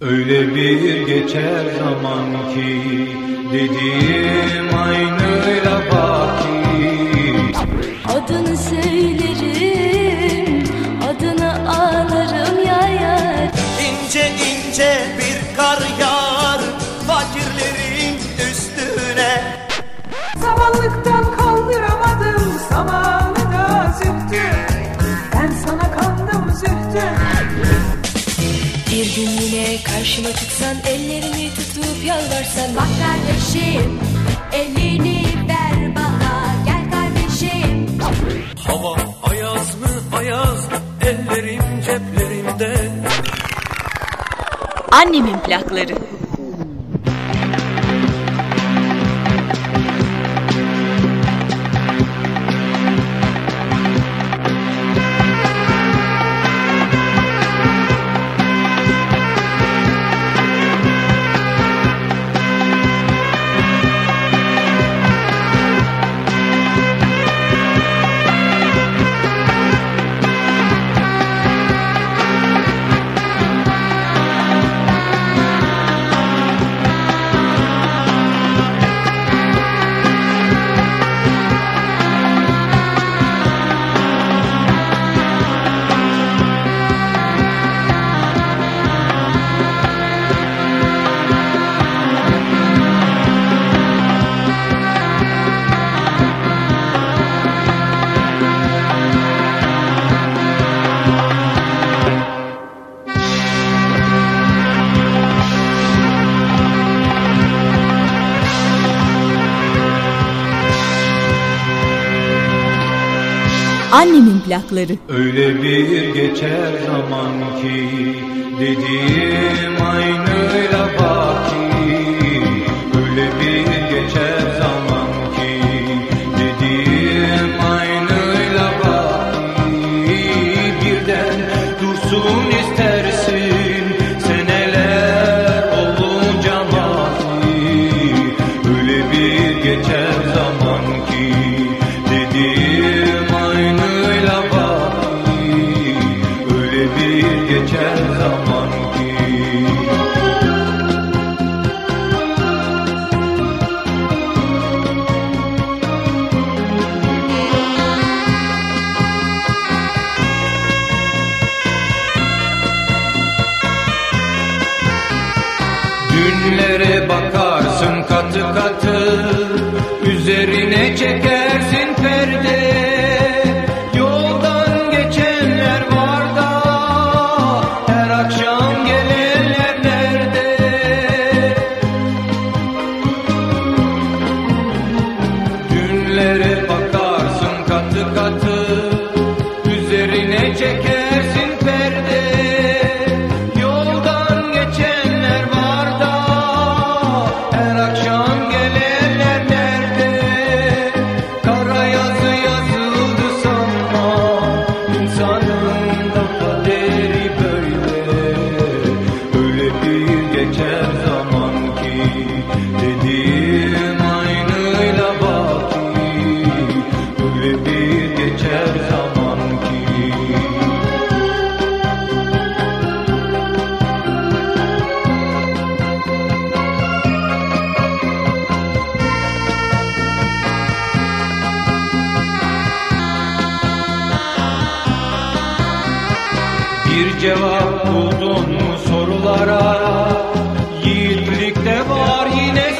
Öyle bir geçer zaman ki dediğim aynıyla baki Adını söyle Karşıma çıksan ellerini tutup yalvarsan. Bak kardeşim elini ver bana gel kardeşim. Hava ayaz mı ayaz ellerim ceplerimde. Annemin plakları. ahlakları. Öyle bir geçer zaman ki dediğim aynı lafa ki Bir cevap buldun mu sorulara? Yiğitlikte var yine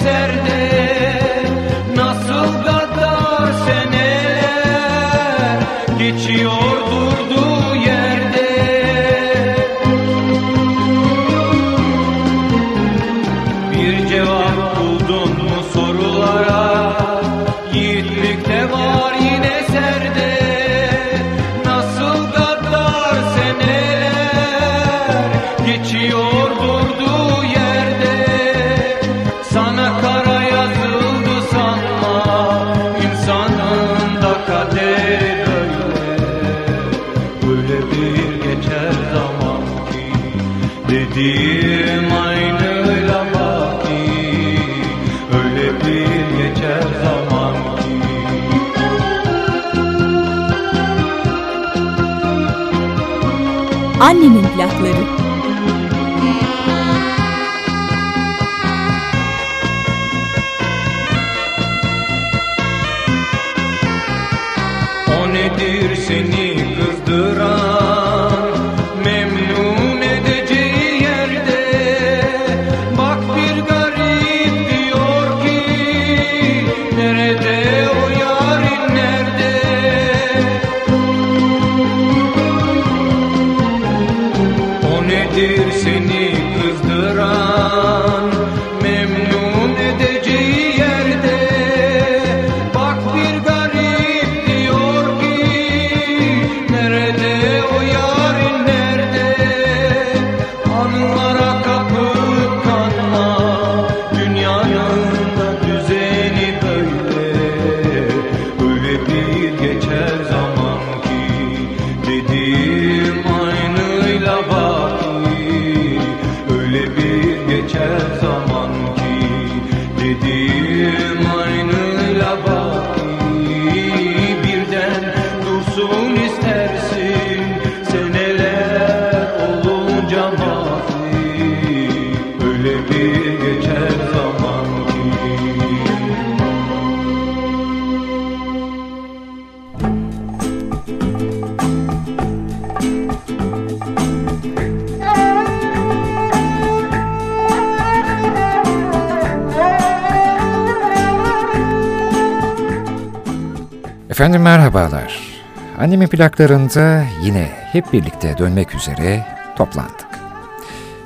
20 plaklarında yine hep birlikte dönmek üzere toplandık.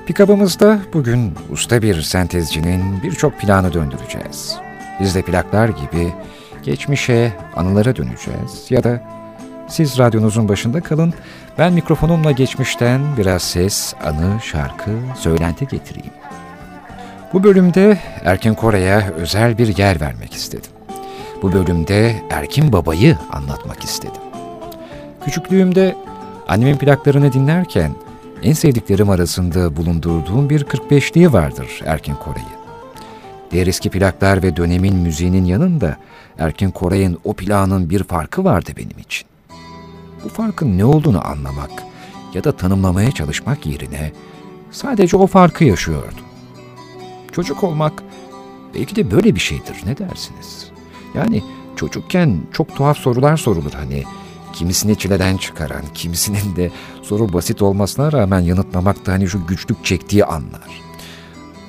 Pikabımızda bugün usta bir sentezcinin birçok planı döndüreceğiz. Biz de plaklar gibi geçmişe, anılara döneceğiz ya da siz radyonuzun başında kalın, ben mikrofonumla geçmişten biraz ses, anı, şarkı, söylenti getireyim. Bu bölümde Erkin Kore'ye özel bir yer vermek istedim. Bu bölümde Erkin Baba'yı anlatmak istedim. Küçüklüğümde annemin plaklarını dinlerken en sevdiklerim arasında bulundurduğum bir 45'liği vardır Erkin Koray'ı. Diğer eski plaklar ve dönemin müziğinin yanında Erkin Koray'ın o plağının bir farkı vardı benim için. Bu farkın ne olduğunu anlamak ya da tanımlamaya çalışmak yerine sadece o farkı yaşıyordum. Çocuk olmak belki de böyle bir şeydir ne dersiniz? Yani çocukken çok tuhaf sorular sorulur hani. Kimisini çileden çıkaran, kimisinin de soru basit olmasına rağmen yanıtlamakta hani şu güçlük çektiği anlar.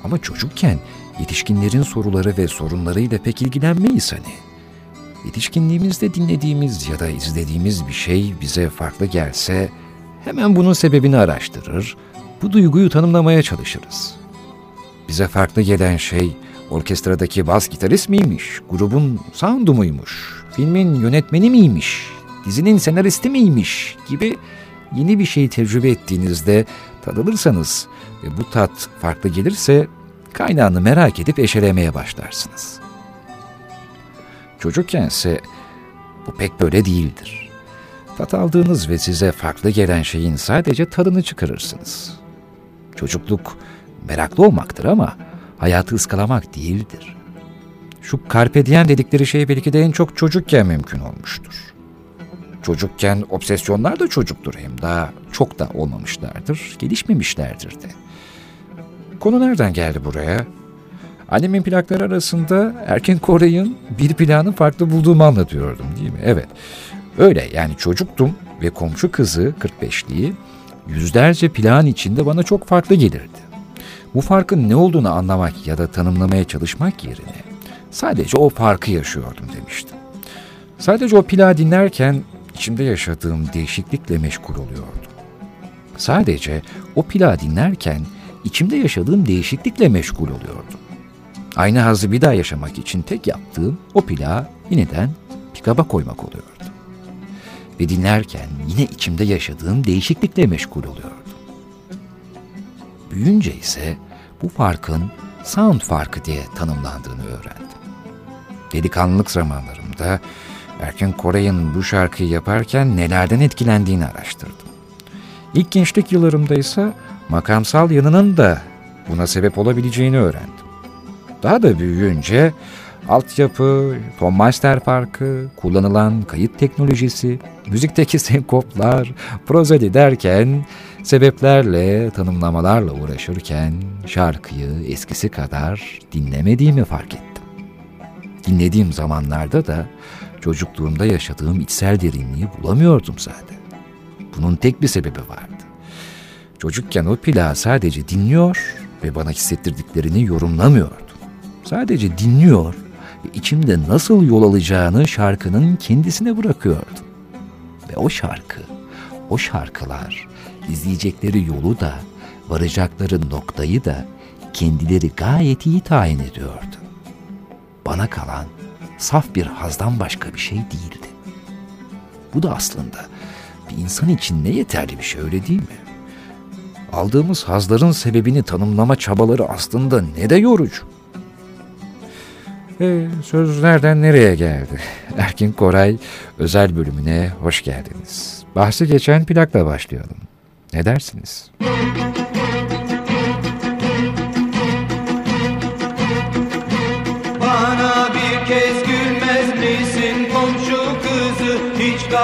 Ama çocukken yetişkinlerin soruları ve sorunlarıyla pek ilgilenmeyiz hani. Yetişkinliğimizde dinlediğimiz ya da izlediğimiz bir şey bize farklı gelse hemen bunun sebebini araştırır, bu duyguyu tanımlamaya çalışırız. Bize farklı gelen şey orkestradaki bas gitarist miymiş, grubun sound'u muymuş, filmin yönetmeni miymiş, dizinin senaristi miymiş gibi yeni bir şeyi tecrübe ettiğinizde tadılırsanız ve bu tat farklı gelirse kaynağını merak edip eşelemeye başlarsınız. Çocukkense bu pek böyle değildir. Tat aldığınız ve size farklı gelen şeyin sadece tadını çıkarırsınız. Çocukluk meraklı olmaktır ama hayatı ıskalamak değildir. Şu carpe diem dedikleri şey belki de en çok çocukken mümkün olmuştur. Çocukken obsesyonlar da çocuktur hem daha çok da olmamışlardır, gelişmemişlerdir de. Konu nereden geldi buraya? Annemin plakları arasında Erken Koray'ın bir planı farklı bulduğumu anlatıyordum değil mi? Evet. Öyle yani çocuktum ve komşu kızı 45'liği yüzlerce plan içinde bana çok farklı gelirdi. Bu farkın ne olduğunu anlamak ya da tanımlamaya çalışmak yerine sadece o farkı yaşıyordum demiştim. Sadece o plağı dinlerken içimde yaşadığım değişiklikle meşgul oluyordum. Sadece o plağı dinlerken içimde yaşadığım değişiklikle meşgul oluyordum. Aynı hazzı bir daha yaşamak için tek yaptığım o plağı yeniden pikaba koymak oluyordu. Ve dinlerken yine içimde yaşadığım değişiklikle meşgul oluyordum. Büyünce ise bu farkın sound farkı diye tanımlandığını öğrendim. Delikanlılık zamanlarımda Erkin Koray'ın bu şarkıyı yaparken nelerden etkilendiğini araştırdım. İlk gençlik yıllarımda ise makamsal yanının da buna sebep olabileceğini öğrendim. Daha da büyüyünce altyapı, ton master farkı, kullanılan kayıt teknolojisi, müzikteki senkoplar, prozedi derken sebeplerle, tanımlamalarla uğraşırken şarkıyı eskisi kadar dinlemediğimi fark ettim. Dinlediğim zamanlarda da çocukluğumda yaşadığım içsel derinliği bulamıyordum zaten. Bunun tek bir sebebi vardı. Çocukken o plağı sadece dinliyor ve bana hissettirdiklerini yorumlamıyordum. Sadece dinliyor ve içimde nasıl yol alacağını şarkının kendisine bırakıyordum. Ve o şarkı, o şarkılar izleyecekleri yolu da, varacakları noktayı da kendileri gayet iyi tayin ediyordu. Bana kalan saf bir hazdan başka bir şey değildi. Bu da aslında bir insan için ne yeterli bir şey öyle değil mi? Aldığımız hazların sebebini tanımlama çabaları aslında ne de yorucu. E, söz nereden nereye geldi? Erkin Koray özel bölümüne hoş geldiniz. Bahsi geçen plakla başlayalım. Ne dersiniz?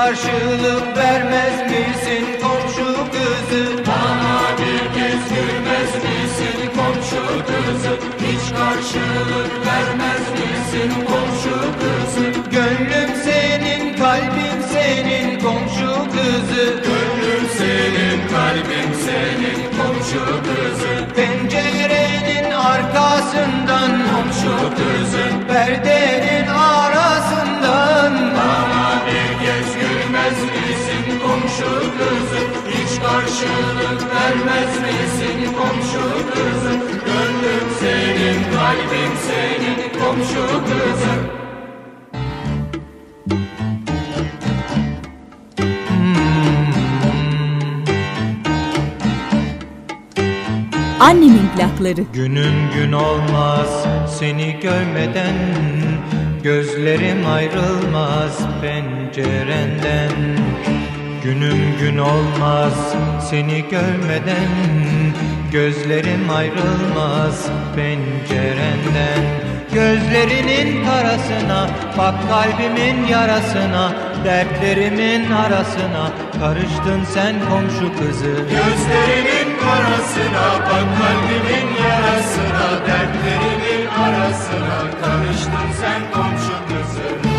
Karşılık vermez misin komşu kızı? Bana bir kez gülmez misin komşu kızı? Hiç karşılık vermez misin komşu kızı? Gönlüm senin, kalbim senin komşu kızı. Gönlüm senin, kalbim senin komşu kızı. Pencerenin arkasından komşu kızı. Perdenin karşılık vermez misin komşu kızı? Gönlüm senin, kalbim senin komşu kızı. Annemin plakları. Günün gün olmaz seni görmeden Gözlerim ayrılmaz pencerenden Günüm gün olmaz seni görmeden Gözlerim ayrılmaz pencerenden. Gözlerinin karasına bak kalbimin yarasına Dertlerimin arasına karıştın sen komşu kızı. Gözlerinin karasına bak kalbimin yarasına Dertlerimin arasına karıştın sen komşu kızı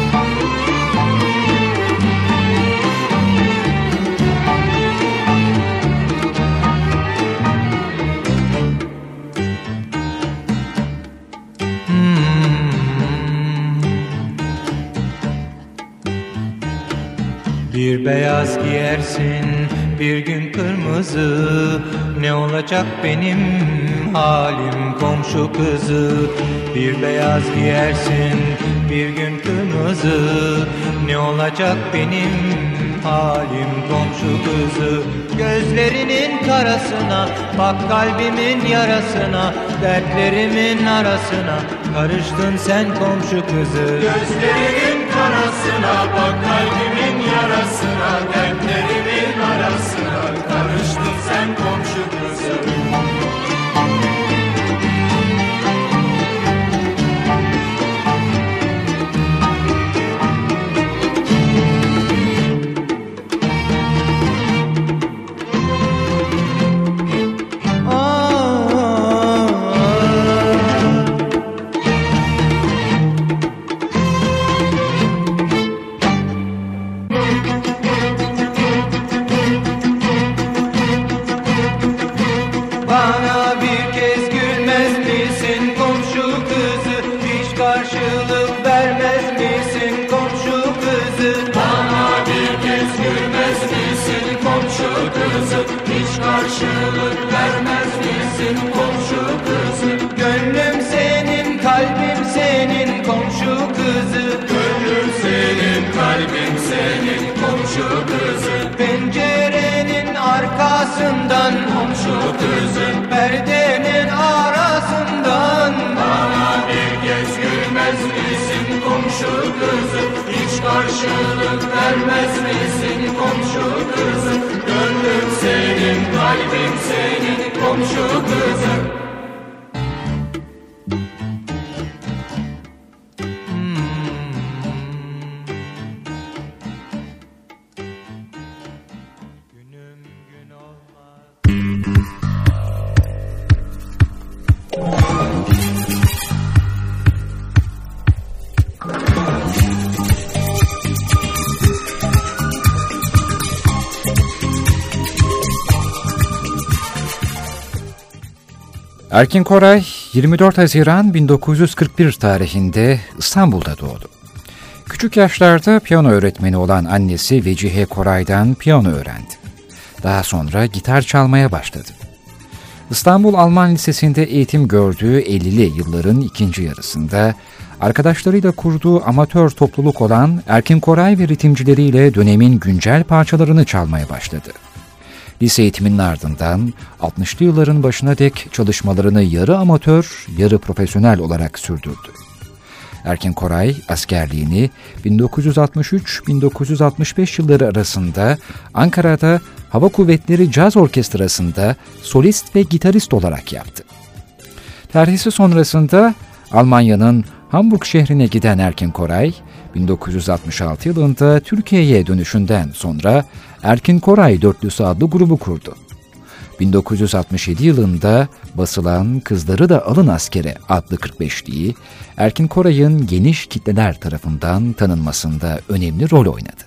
Bir beyaz giyersin bir gün kırmızı. Ne olacak benim halim komşu kızı? Bir beyaz giyersin bir gün kırmızı. Ne olacak benim halim komşu kızı? Gözlerinin karasına bak kalbimin yarasına Dertlerimin arasına. Karıştın sen komşu kızı. Gözlerinin karasına bak kalbimin yarasına Dertlerimin arasına. Karıştın sen komşu Erkin Koray 24 Haziran 1941 tarihinde İstanbul'da doğdu. Küçük yaşlarda piyano öğretmeni olan annesi Vecihe Koray'dan piyano öğrendi. Daha sonra gitar çalmaya başladı. İstanbul Alman Lisesi'nde eğitim gördüğü 50'li yılların ikinci yarısında arkadaşlarıyla kurduğu amatör topluluk olan Erkin Koray ve ritimcileriyle dönemin güncel parçalarını çalmaya başladı. Lise eğitiminin ardından 60'lı yılların başına dek çalışmalarını yarı amatör, yarı profesyonel olarak sürdürdü. Erkin Koray askerliğini 1963-1965 yılları arasında Ankara'da Hava Kuvvetleri Caz Orkestrası'nda solist ve gitarist olarak yaptı. Terhisi sonrasında Almanya'nın Hamburg şehrine giden Erkin Koray, 1966 yılında Türkiye'ye dönüşünden sonra Erkin Koray Dörtlüsü adlı grubu kurdu. 1967 yılında basılan Kızları da Alın Askere adlı 45'liği Erkin Koray'ın geniş kitleler tarafından tanınmasında önemli rol oynadı.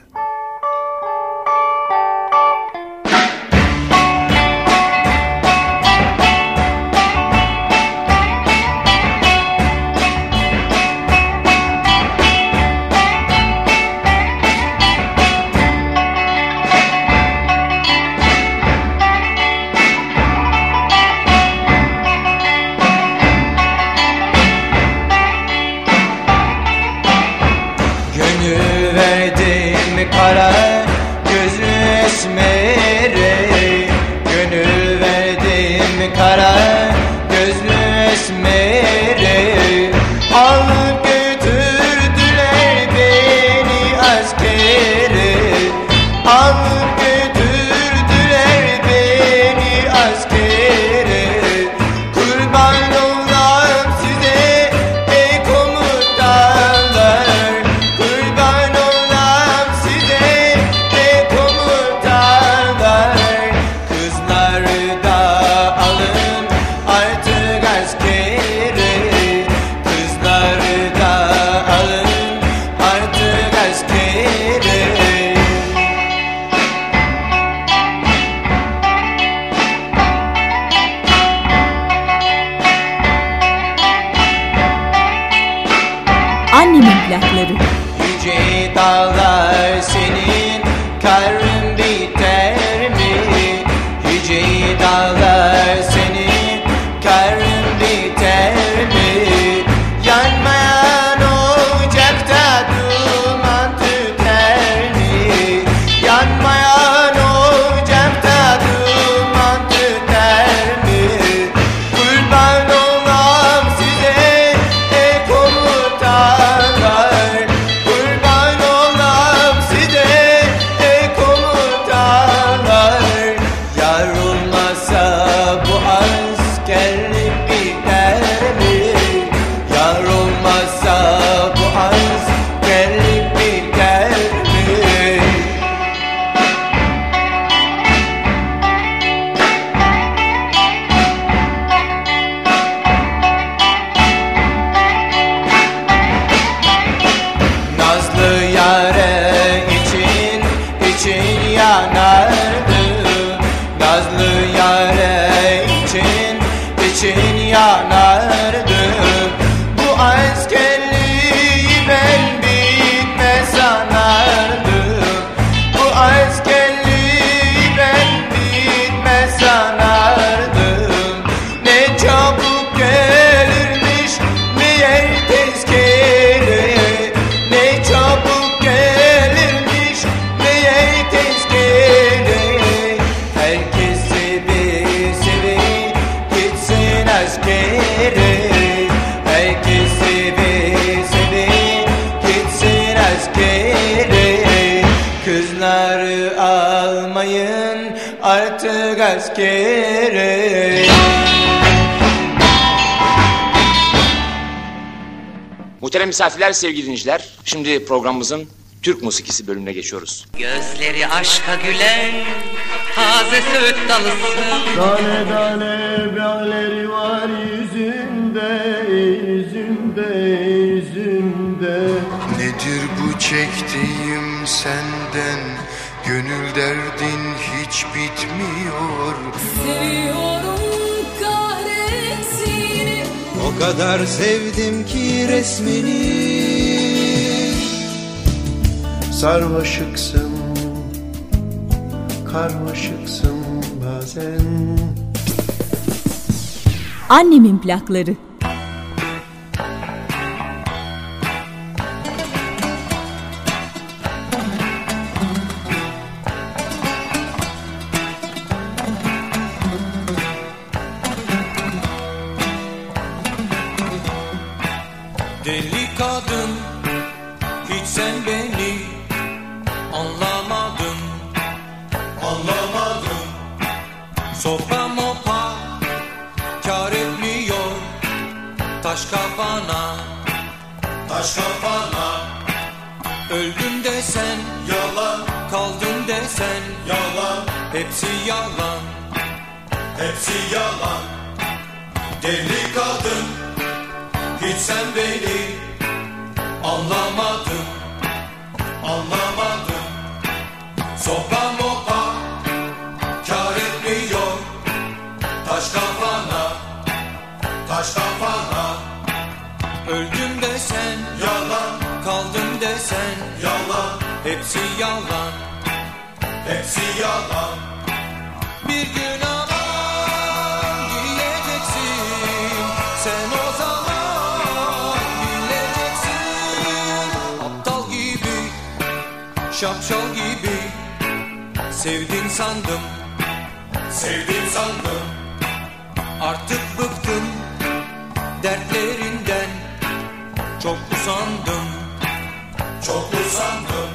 Artık askere askere Muhterem misafirler, sevgili dinleyiciler. Şimdi programımızın Türk musikisi bölümüne geçiyoruz. Gözleri aşka gülen taze söğüt dalısın Tane tane bağları var yüzünde, yüzünde, yüzünde Nedir bu çektiğim senden Gönül derdin hiç bitmiyor. Seviyorum kahretsin O kadar sevdim ki resmini. Sarmaşıksın, karmaşıksın bazen. Annemin plakları. Sopa mopa Kar etmiyor. Taş kafana Taş kafana. Öldüm desen Yalan. Kaldım desen. Yalan. Hepsi yalan. Hepsi yalan. Bir gün aman diyeceksin Sen o zaman bileceksin. Aptal gibi Şapşal gibi Sevdin sandım. Sevdim sandım. Artık bıktım Dertlerinden. Çok usandım. Çok usandım.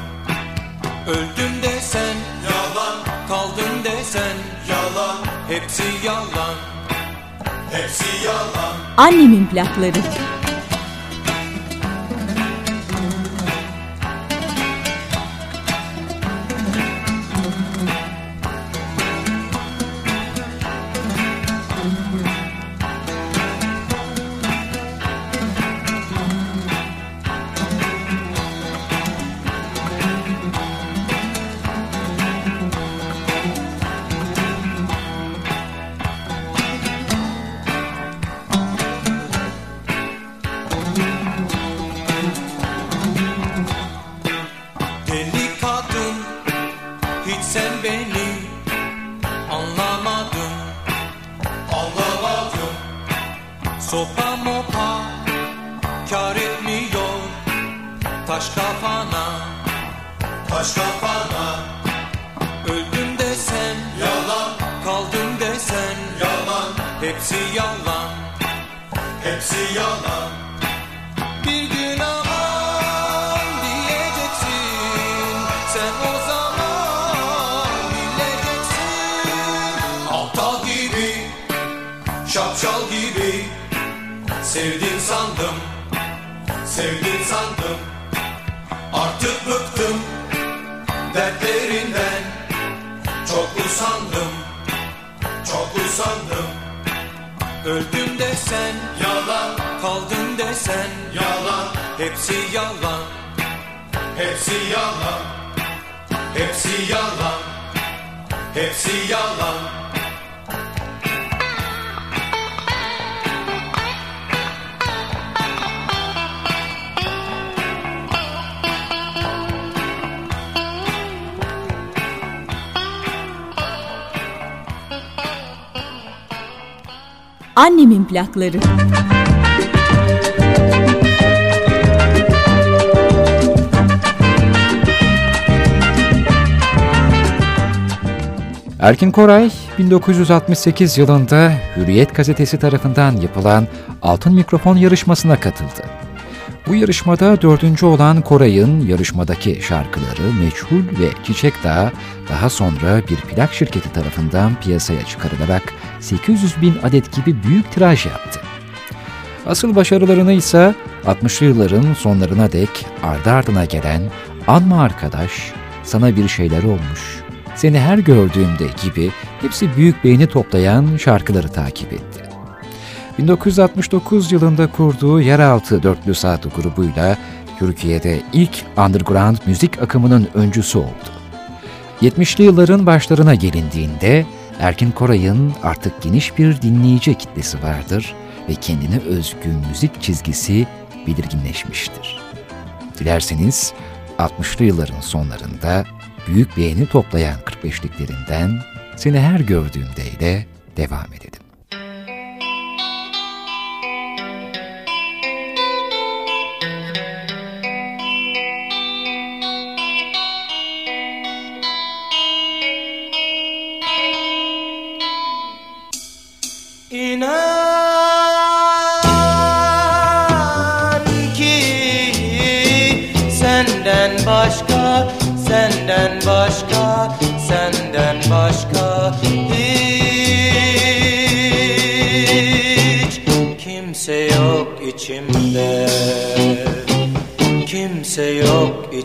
Öldüm desen Yalan. Kaldım desen. Yalan. Hepsi yalan. Hepsi yalan. Annemin plakları. Sevdin sandım Sevdin sandım. Artık bıktım Dertlerinden. Çok usandım Çok usandım. Öldüm desen Yalan Kaldım desen Yalan. Hepsi yalan Hepsi yalan. Hepsi yalan Hepsi yalan Annemin plakları. Erkin Koray 1968 yılında Hürriyet gazetesi tarafından yapılan Altın Mikrofon yarışmasına katıldı. Bu yarışmada dördüncü olan Koray'ın yarışmadaki şarkıları Meçhul ve Çiçek Dağı daha sonra bir plak şirketi tarafından piyasaya çıkarılarak 800 bin adet gibi büyük tiraj yaptı. Asıl başarılarını ise 60'lı yılların sonlarına dek ardı ardına gelen Anma Arkadaş, Sana Bir Şeyler Olmuş, Seni Her Gördüğümde gibi hepsi büyük beğeni toplayan şarkıları takip etti. 1969 yılında kurduğu Yeraltı Dörtlü Saat grubuyla Türkiye'de ilk underground müzik akımının öncüsü oldu. 70'li yılların başlarına gelindiğinde Erkin Koray'ın artık geniş bir dinleyici kitlesi vardır ve kendine özgü müzik çizgisi belirginleşmiştir. Dilerseniz 60'lı yılların sonlarında büyük beğeni toplayan 45'liklerinden Seni Her Gördüğümde ile devam edelim.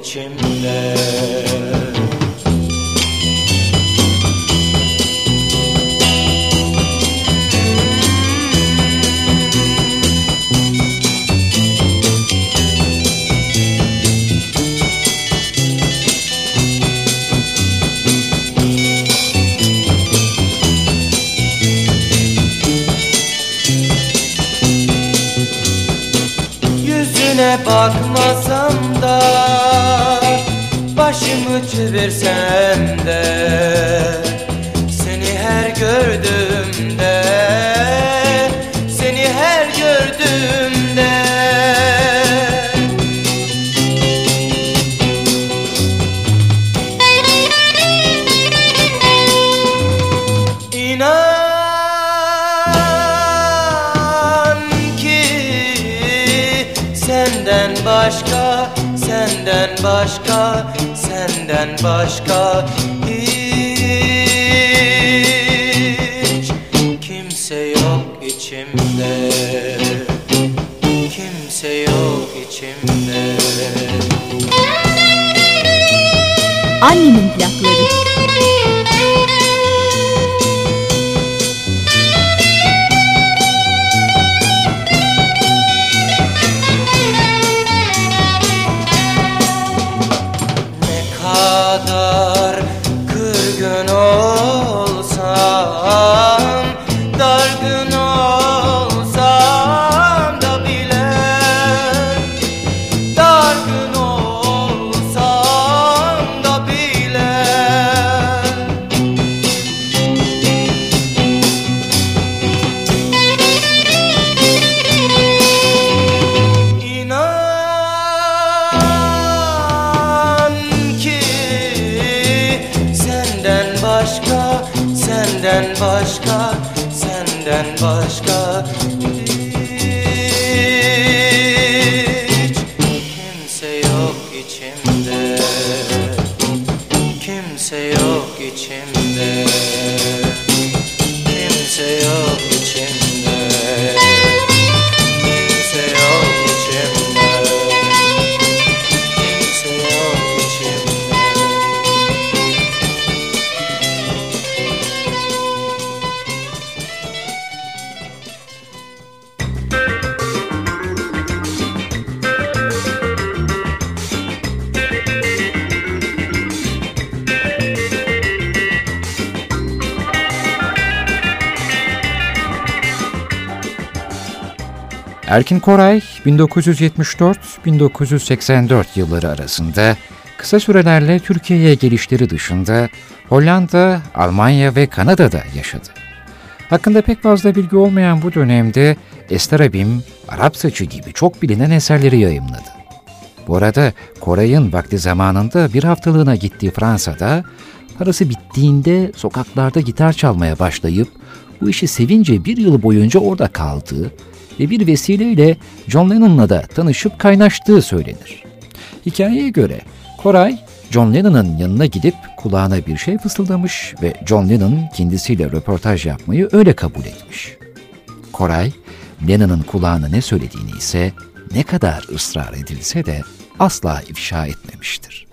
İçimde yok içimde. Kimse yok içimde. Annemin plakları. Erkin Koray 1974-1984 yılları arasında kısa sürelerle Türkiye'ye gelişleri dışında Hollanda, Almanya ve Kanada'da yaşadı. Hakkında pek fazla bilgi olmayan bu dönemde Esterabim, Arap Saçı gibi çok bilinen eserleri yayımladı. Bu arada Koray'ın vakti zamanında bir haftalığına gittiği Fransa'da parası bittiğinde sokaklarda gitar çalmaya başlayıp bu işi sevince bir yıl boyunca orada kaldığı ve bir vesileyle John Lennon'la da tanışıp kaynaştığı söylenir. Hikayeye göre Koray, John Lennon'ın yanına gidip kulağına bir şey fısıldamış ve John Lennon kendisiyle röportaj yapmayı öyle kabul etmiş. Koray, Lennon'ın kulağına ne söylediğini ise ne kadar ısrar edilse de asla ifşa etmemiştir.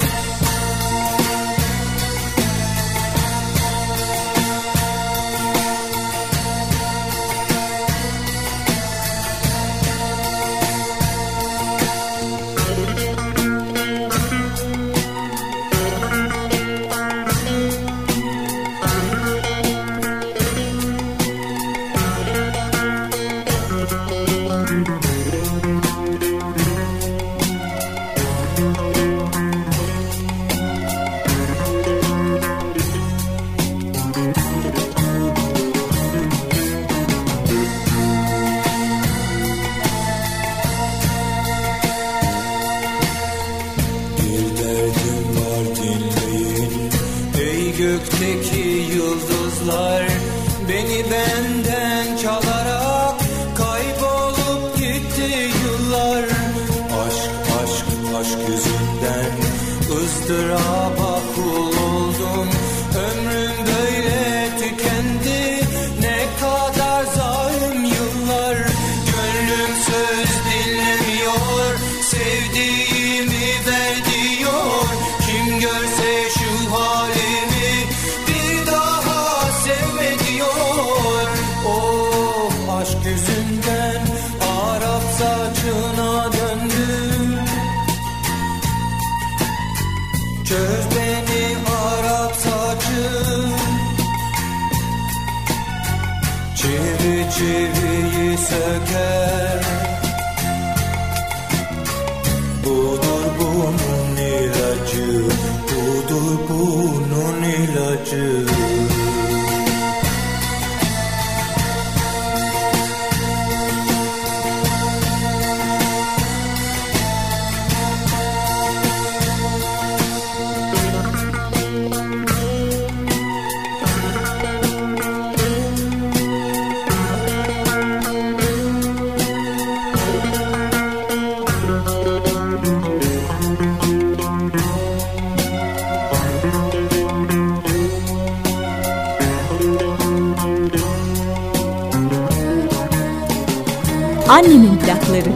Annemin plakları.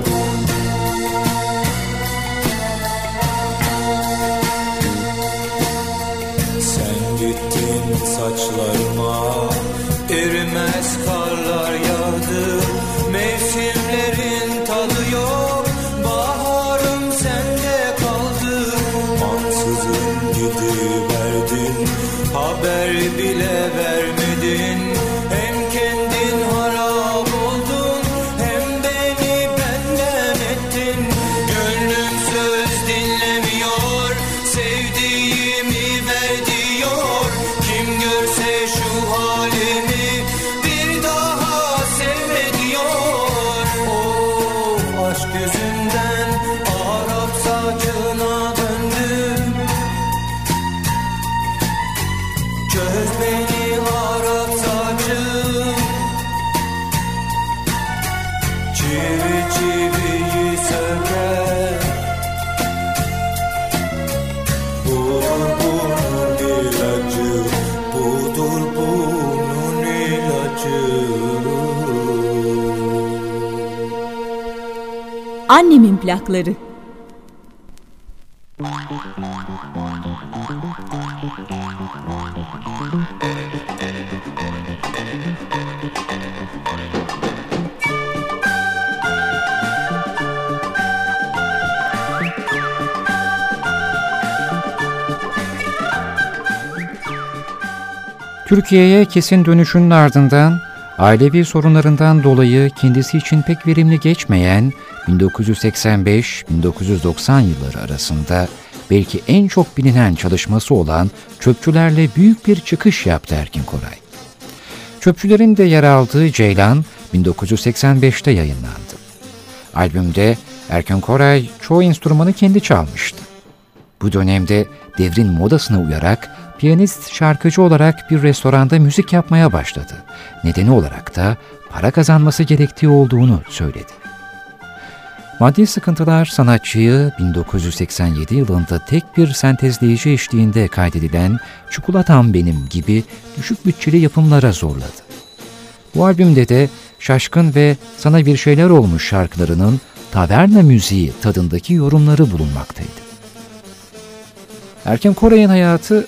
Saçına döndüm. Çöz beni Arap saçım. Çivi çiviyi söker Budur bunun ilacı Budur bunun ilacı. Annemin plakları. Türkiye'ye kesin dönüşünün ardından ailevi sorunlarından dolayı kendisi için pek verimli geçmeyen 1985-1990 yılları arasında belki en çok bilinen çalışması olan Çöpçülerle büyük bir çıkış yaptı Erkin Koray. Çöpçülerin de yer aldığı Ceylan 1985'te yayınlandı. Albümde Erkin Koray çoğu enstrümanı kendi çalmıştı. Bu dönemde devrin modasına uyarak piyanist şarkıcı olarak bir restoranda müzik yapmaya başladı. Nedeni olarak da para kazanması gerektiği olduğunu söyledi. Maddi sıkıntılar sanatçıyı 1987 yılında tek bir sentezleyici eşliğinde kaydedilen Çikolatam Benim gibi düşük bütçeli yapımlara zorladı. Bu albümde de Şaşkın ve Sana Bir Şeyler Olmuş şarkılarının taverna müziği tadındaki yorumları bulunmaktaydı. Erken Koray'ın hayatı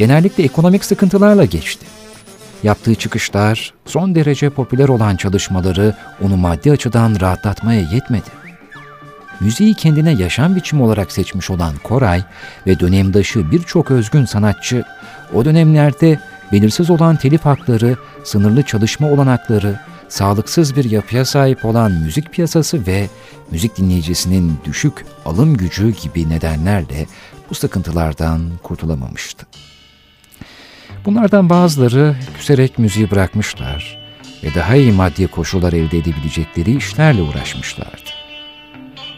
genellikle ekonomik sıkıntılarla geçti. Yaptığı çıkışlar, son derece popüler olan çalışmaları onu maddi açıdan rahatlatmaya yetmedi. Müziği kendine yaşam biçimi olarak seçmiş olan Koray ve dönemdaşı birçok özgün sanatçı, o dönemlerde belirsiz olan telif hakları, sınırlı çalışma olanakları, sağlıksız bir yapıya sahip olan müzik piyasası ve müzik dinleyicisinin düşük alım gücü gibi nedenlerle bu sıkıntılardan kurtulamamıştı. Bunlardan bazıları küserek müziği bırakmışlar ve daha iyi maddi koşullar elde edebilecekleri işlerle uğraşmışlardı.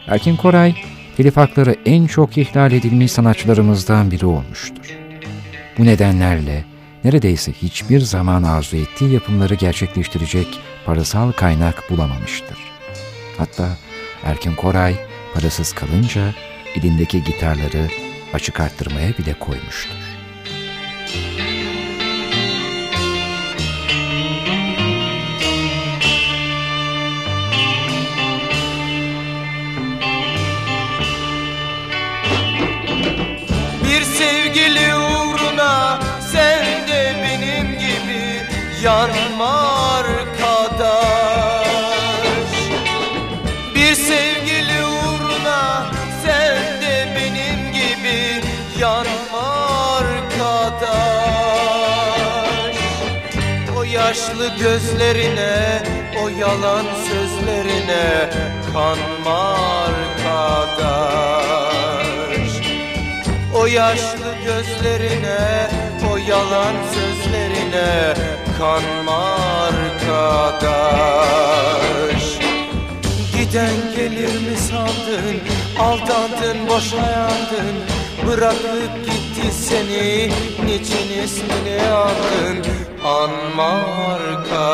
Erkin Koray, telif hakları en çok ihlal edilmiş sanatçılarımızdan biri olmuştur. Bu nedenlerle neredeyse hiçbir zaman arzu ettiği yapımları gerçekleştirecek parasal kaynak bulamamıştır. Hatta Erkin Koray parasız kalınca elindeki gitarları açık arttırmaya bile koymuştur. Sevgili uğruna sen de benim gibi yanma arkadaş Bir sevgili uğruna sen de benim gibi yanma arkadaş O yaşlı gözlerine, o yalan sözlerine kanma arkadaş o yaşlı gözlerine, o yalan sözlerine kanma arkadaş Giden gelir mi sandın, aldandın, boşayandın? Bırakıp gitti seni, niçin ismini andın Anma arkadaş,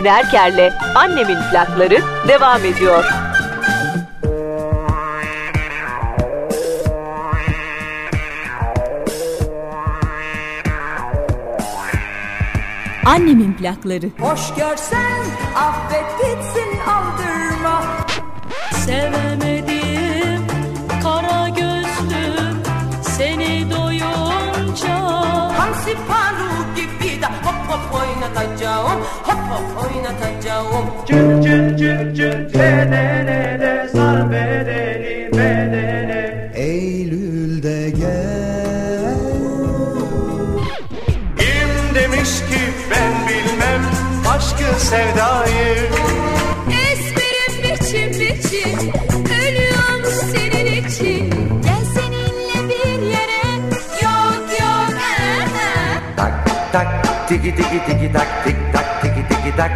Çetin Erker'le Annemin plakları devam ediyor. Annemin plakları. Hoş görsen affet gitsin aldırma Sevemedim kara gözlüm seni doyunca Hamsi paru gibi de hop hop oynatacağım oynatacağım. Cın cın cın cın bedene de sar bedeni bedene Eylül'de gel. Kim demiş ki ben bilmem aşkı sevdayı? Ezberim biçim biçim Ölüyorum senin için. Gel seninle bir yere Yok yok. Tak tak tiki tiki tiki tak tik tak tiki tak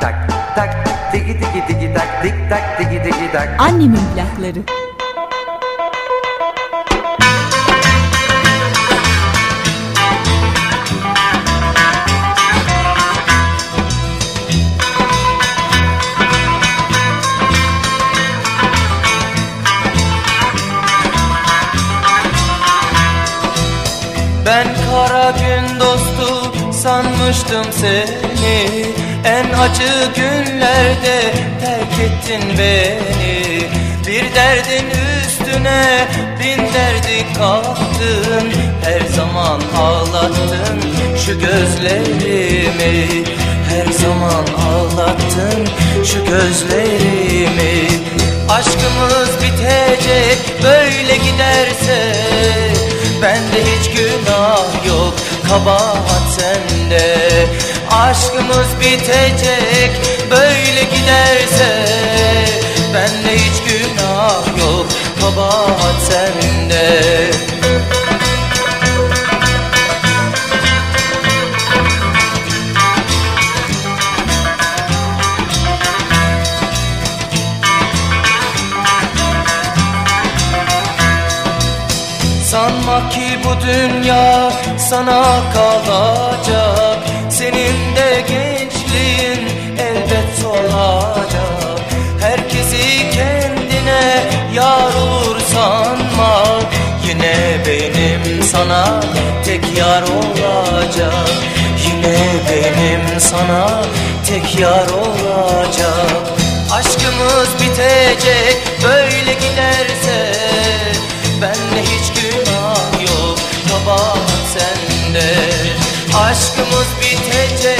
tak tak tiki tiki tiki tak tik tak tiki tiki tak Annemin plakları. Ben kara gün dostu sanmıştım seni. En acı günlerde terk ettin beni. Bir derdin üstüne bin derdi kattın. Her zaman ağlattın şu gözlerimi. Her zaman ağlattın şu gözlerimi. Aşkımız bitecek böyle giderse. Bende hiç günah yok kabahat sende. Aşkımız bitecek böyle giderse Bende hiç günah yok kabahat sende ki bu dünya sana kalacak. Senin de gençliğin elbet olacak. Herkesi kendine yar olur sanma Yine benim sana tek yar olacak. Yine benim sana tek yar olacak. Aşkımız bitecek böyle Aşkımız bitecek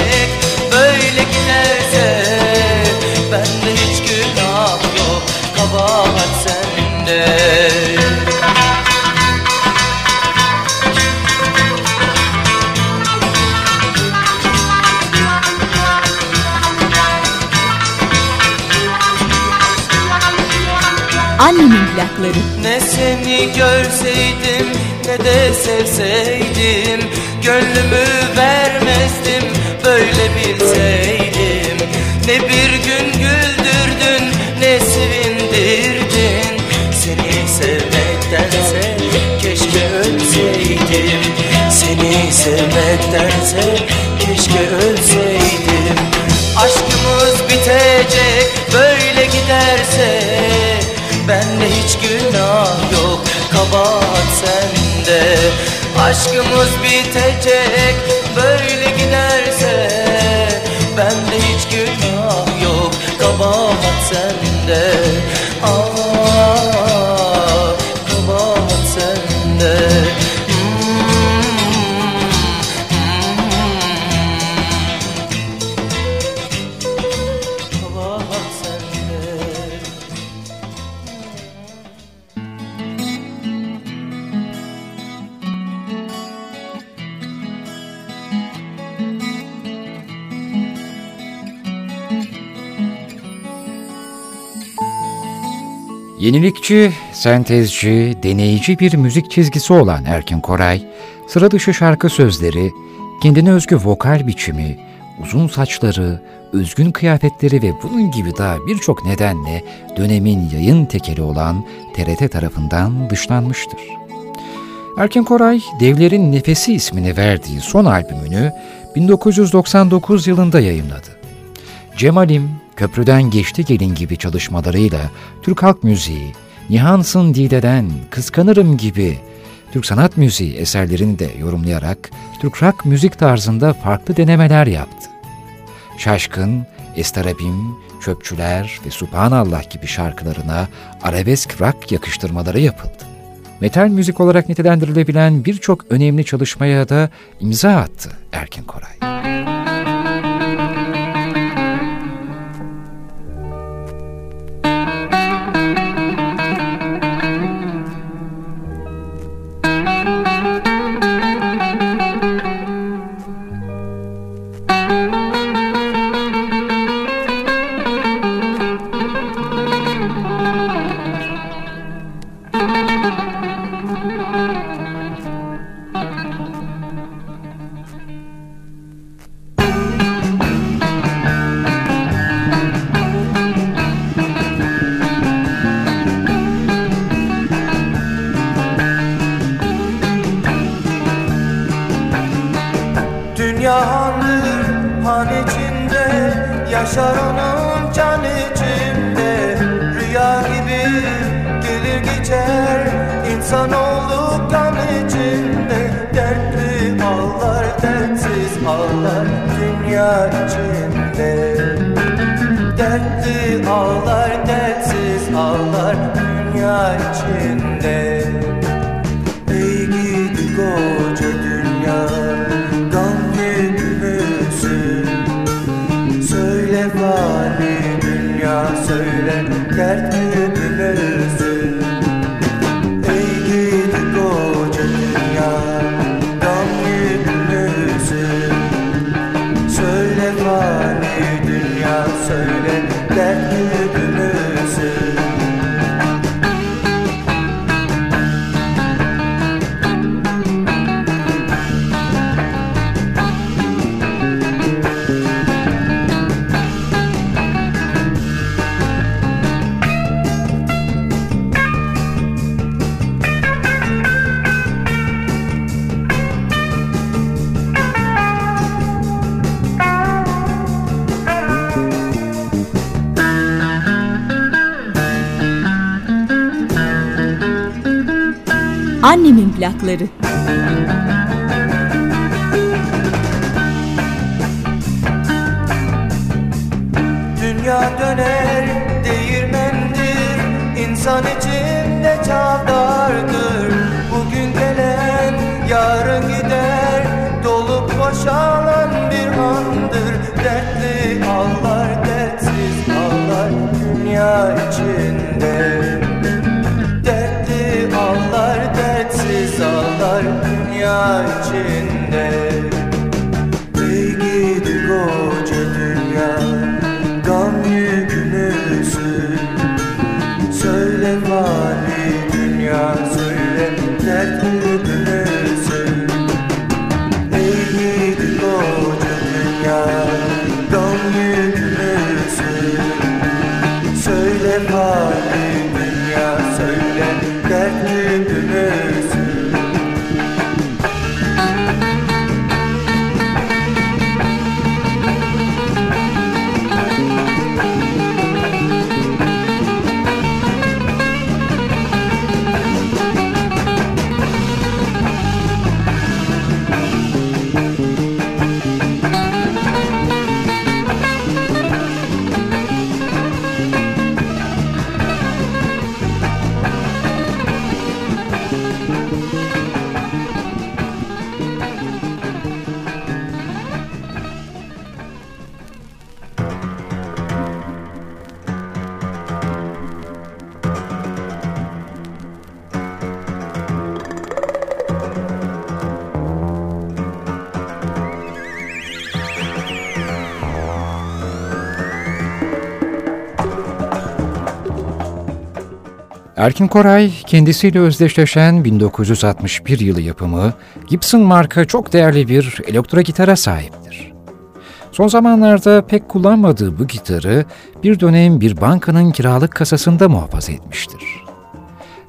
Annemin plakları. Ne seni görseydim ne de sevseydim Gönlümü vermezdim böyle bilseydim. Ne bir gün güldürdün ne sevindirdin. Seni sevmektense keşke ölseydim. Seni sevmektense keşke ölseydim. Aşkımız bitecek böyle giderse kabahat sende. Aşkımız bitecek böyle giderse Bende hiç günah yok. Kabahat sende Yenilikçi, sentezci, deneyici bir müzik çizgisi olan Erkin Koray, sıra dışı şarkı sözleri, kendine özgü vokal biçimi, uzun saçları, özgün kıyafetleri ve bunun gibi daha birçok nedenle dönemin yayın tekeli olan TRT tarafından dışlanmıştır. Erkin Koray, Devlerin Nefesi ismini verdiği son albümünü 1999 yılında yayınladı. Cemalim, Köprüden Geçti Gelin gibi çalışmalarıyla Türk halk müziği, Nihansın Dide'den Kıskanırım gibi Türk sanat müziği eserlerini de yorumlayarak Türk rock müzik tarzında farklı denemeler yaptı. Şaşkın, Estarabim, Çöpçüler ve Subhanallah gibi şarkılarına arabesk rock yakıştırmaları yapıldı. Metal müzik olarak nitelendirilebilen birçok önemli çalışmaya da imza attı Erkin Koray. Annemin plakları. Dünya döner değirmendir İnsan içinde Dünya Erkin Koray kendisiyle özdeşleşen 1961 yılı yapımı Gibson marka çok değerli bir elektro gitara sahiptir. Son zamanlarda pek kullanmadığı bu gitarı bir dönem bir bankanın kiralık kasasında muhafaza etmiştir.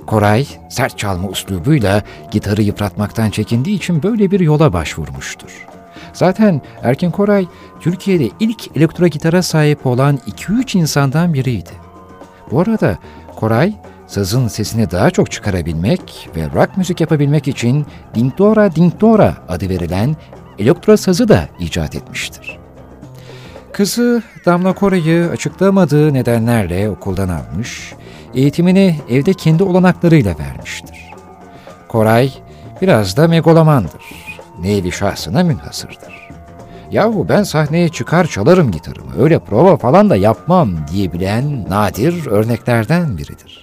Koray sert çalma uslubuyla gitarı yıpratmaktan çekindiği için böyle bir yola başvurmuştur. Zaten Erkin Koray Türkiye'de ilk elektro gitara sahip olan 2-3 insandan biriydi. Bu arada Koray sazın sesini daha çok çıkarabilmek ve rock müzik yapabilmek için Dingdora Dingdora adı verilen elektro sazı da icat etmiştir. Kızı Damla Koray'ı açıklamadığı nedenlerle okuldan almış, eğitimini evde kendi olanaklarıyla vermiştir. Koray biraz da megalomandır. Nevi şahsına münhasırdır. Yahu ben sahneye çıkar çalarım gitarımı, öyle prova falan da yapmam diyebilen nadir örneklerden biridir.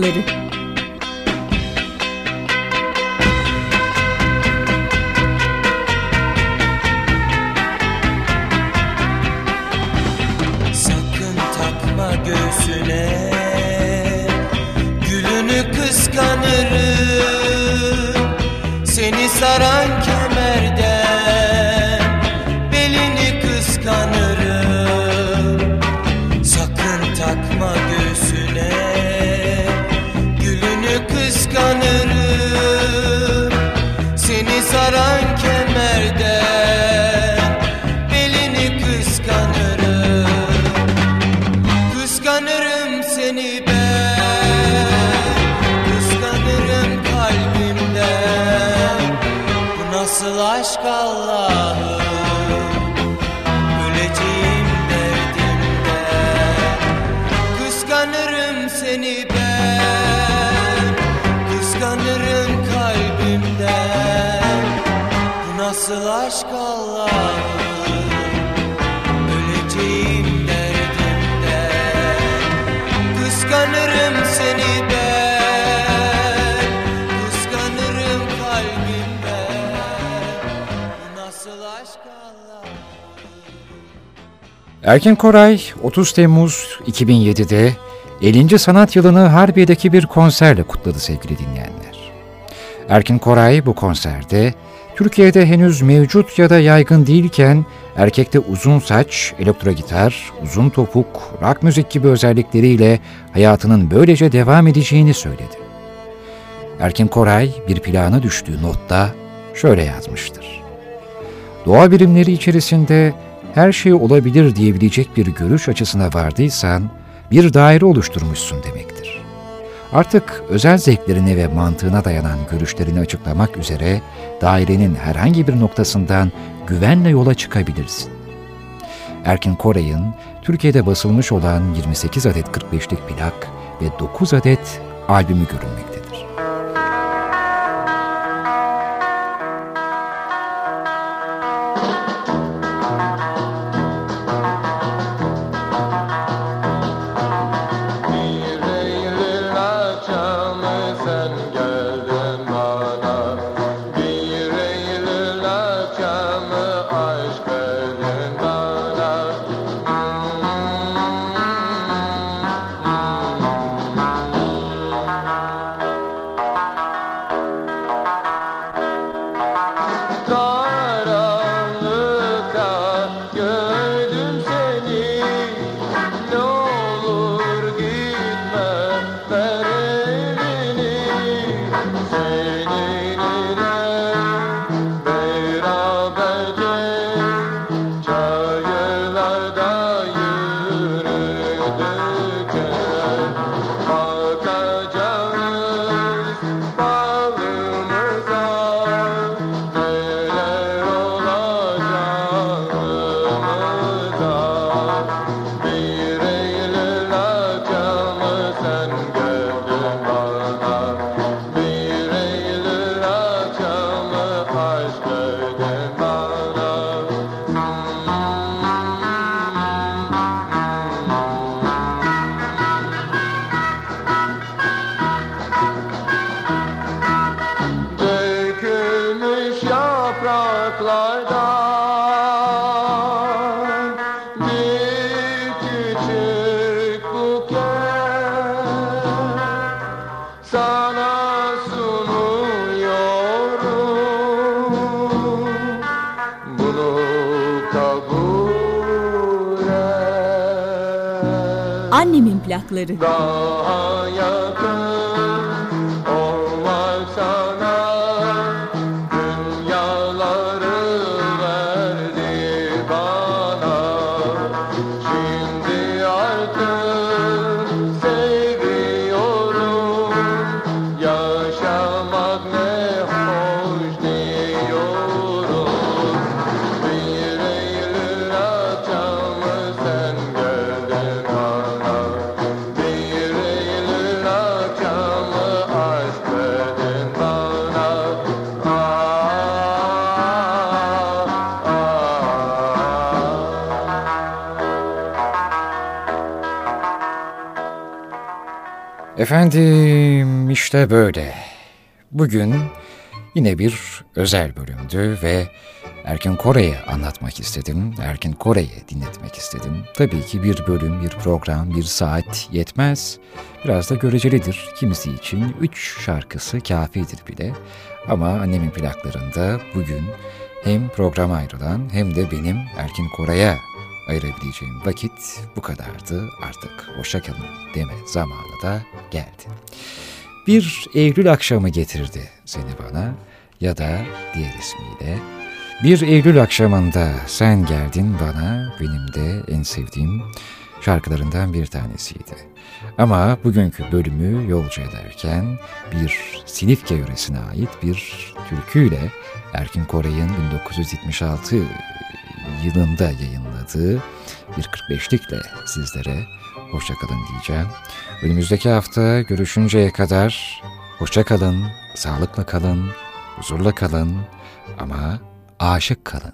Plakları. Sakın takma göğsüne Gülünü kıskanırım Seni saran kemerden Erkin Koray 30 Temmuz 2007'de 50. sanat yılını Harbiye'deki bir konserle kutladı sevgili dinleyenler. Erkin Koray bu konserde Türkiye'de henüz mevcut ya da yaygın değilken erkekte uzun saç, elektro gitar, uzun topuk, rock müzik gibi özellikleriyle hayatının böylece devam edeceğini söyledi. Erkin Koray bir plana düştüğü notta şöyle yazmıştır. Doğa birimleri içerisinde her şey olabilir diyebilecek bir görüş açısına vardıysan bir daire oluşturmuşsun demektir. Artık özel zevklerine ve mantığına dayanan görüşlerini açıklamak üzere dairenin herhangi bir noktasından güvenle yola çıkabilirsin. Erkin Koray'ın Türkiye'de basılmış olan 28 adet 45'lik plak ve 9 adet albümü görünmektedir. Annemin plakları. daha yakın Efendim işte böyle. Bugün yine bir özel bölümdü ve Erkin Kore'yi anlatmak istedim. Erkin Kore'yi dinletmek istedim. Tabii ki bir bölüm, bir program, bir saat yetmez. Biraz da görecelidir. Kimisi için üç şarkısı kafidir bile. Ama annemin plaklarında bugün hem programa ayrılan hem de benim Erkin Kore'ye ayırabileceğim vakit bu kadardı. Artık hoşçakalın deme zamanı da geldi. Bir Eylül akşamı getirdi seni bana ya da diğer ismiyle bir Eylül akşamında sen geldin bana benim de en sevdiğim şarkılarından bir tanesiydi. Ama bugünkü bölümü yolcu ederken bir Silifke yöresine ait bir türküyle Erkin Koray'ın 1976 yılında yayınladığı bir 45'likle sizlere hoşçakalın diyeceğim. Önümüzdeki hafta görüşünceye kadar hoşçakalın, sağlıkla kalın, huzurla kalın ama aşık kalın.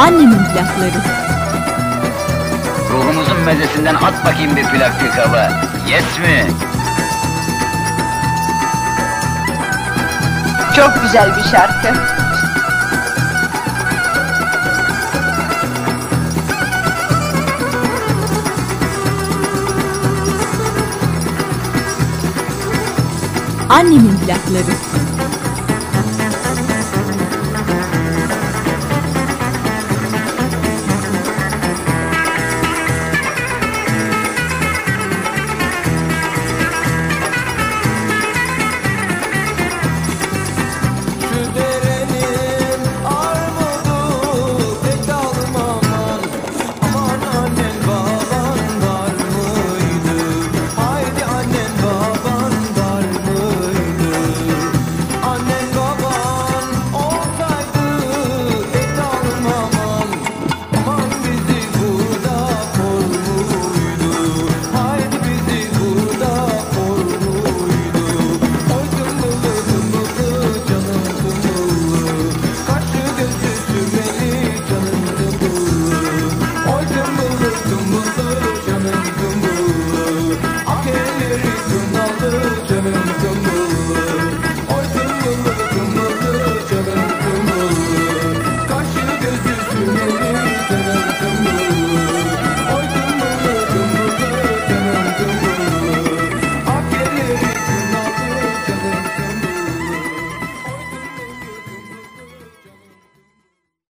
Annemin plakları. Ruhumuzun mezesinden at bakayım bir plak pikaba. Yes mi? Çok güzel bir şarkı. Annemin plakları.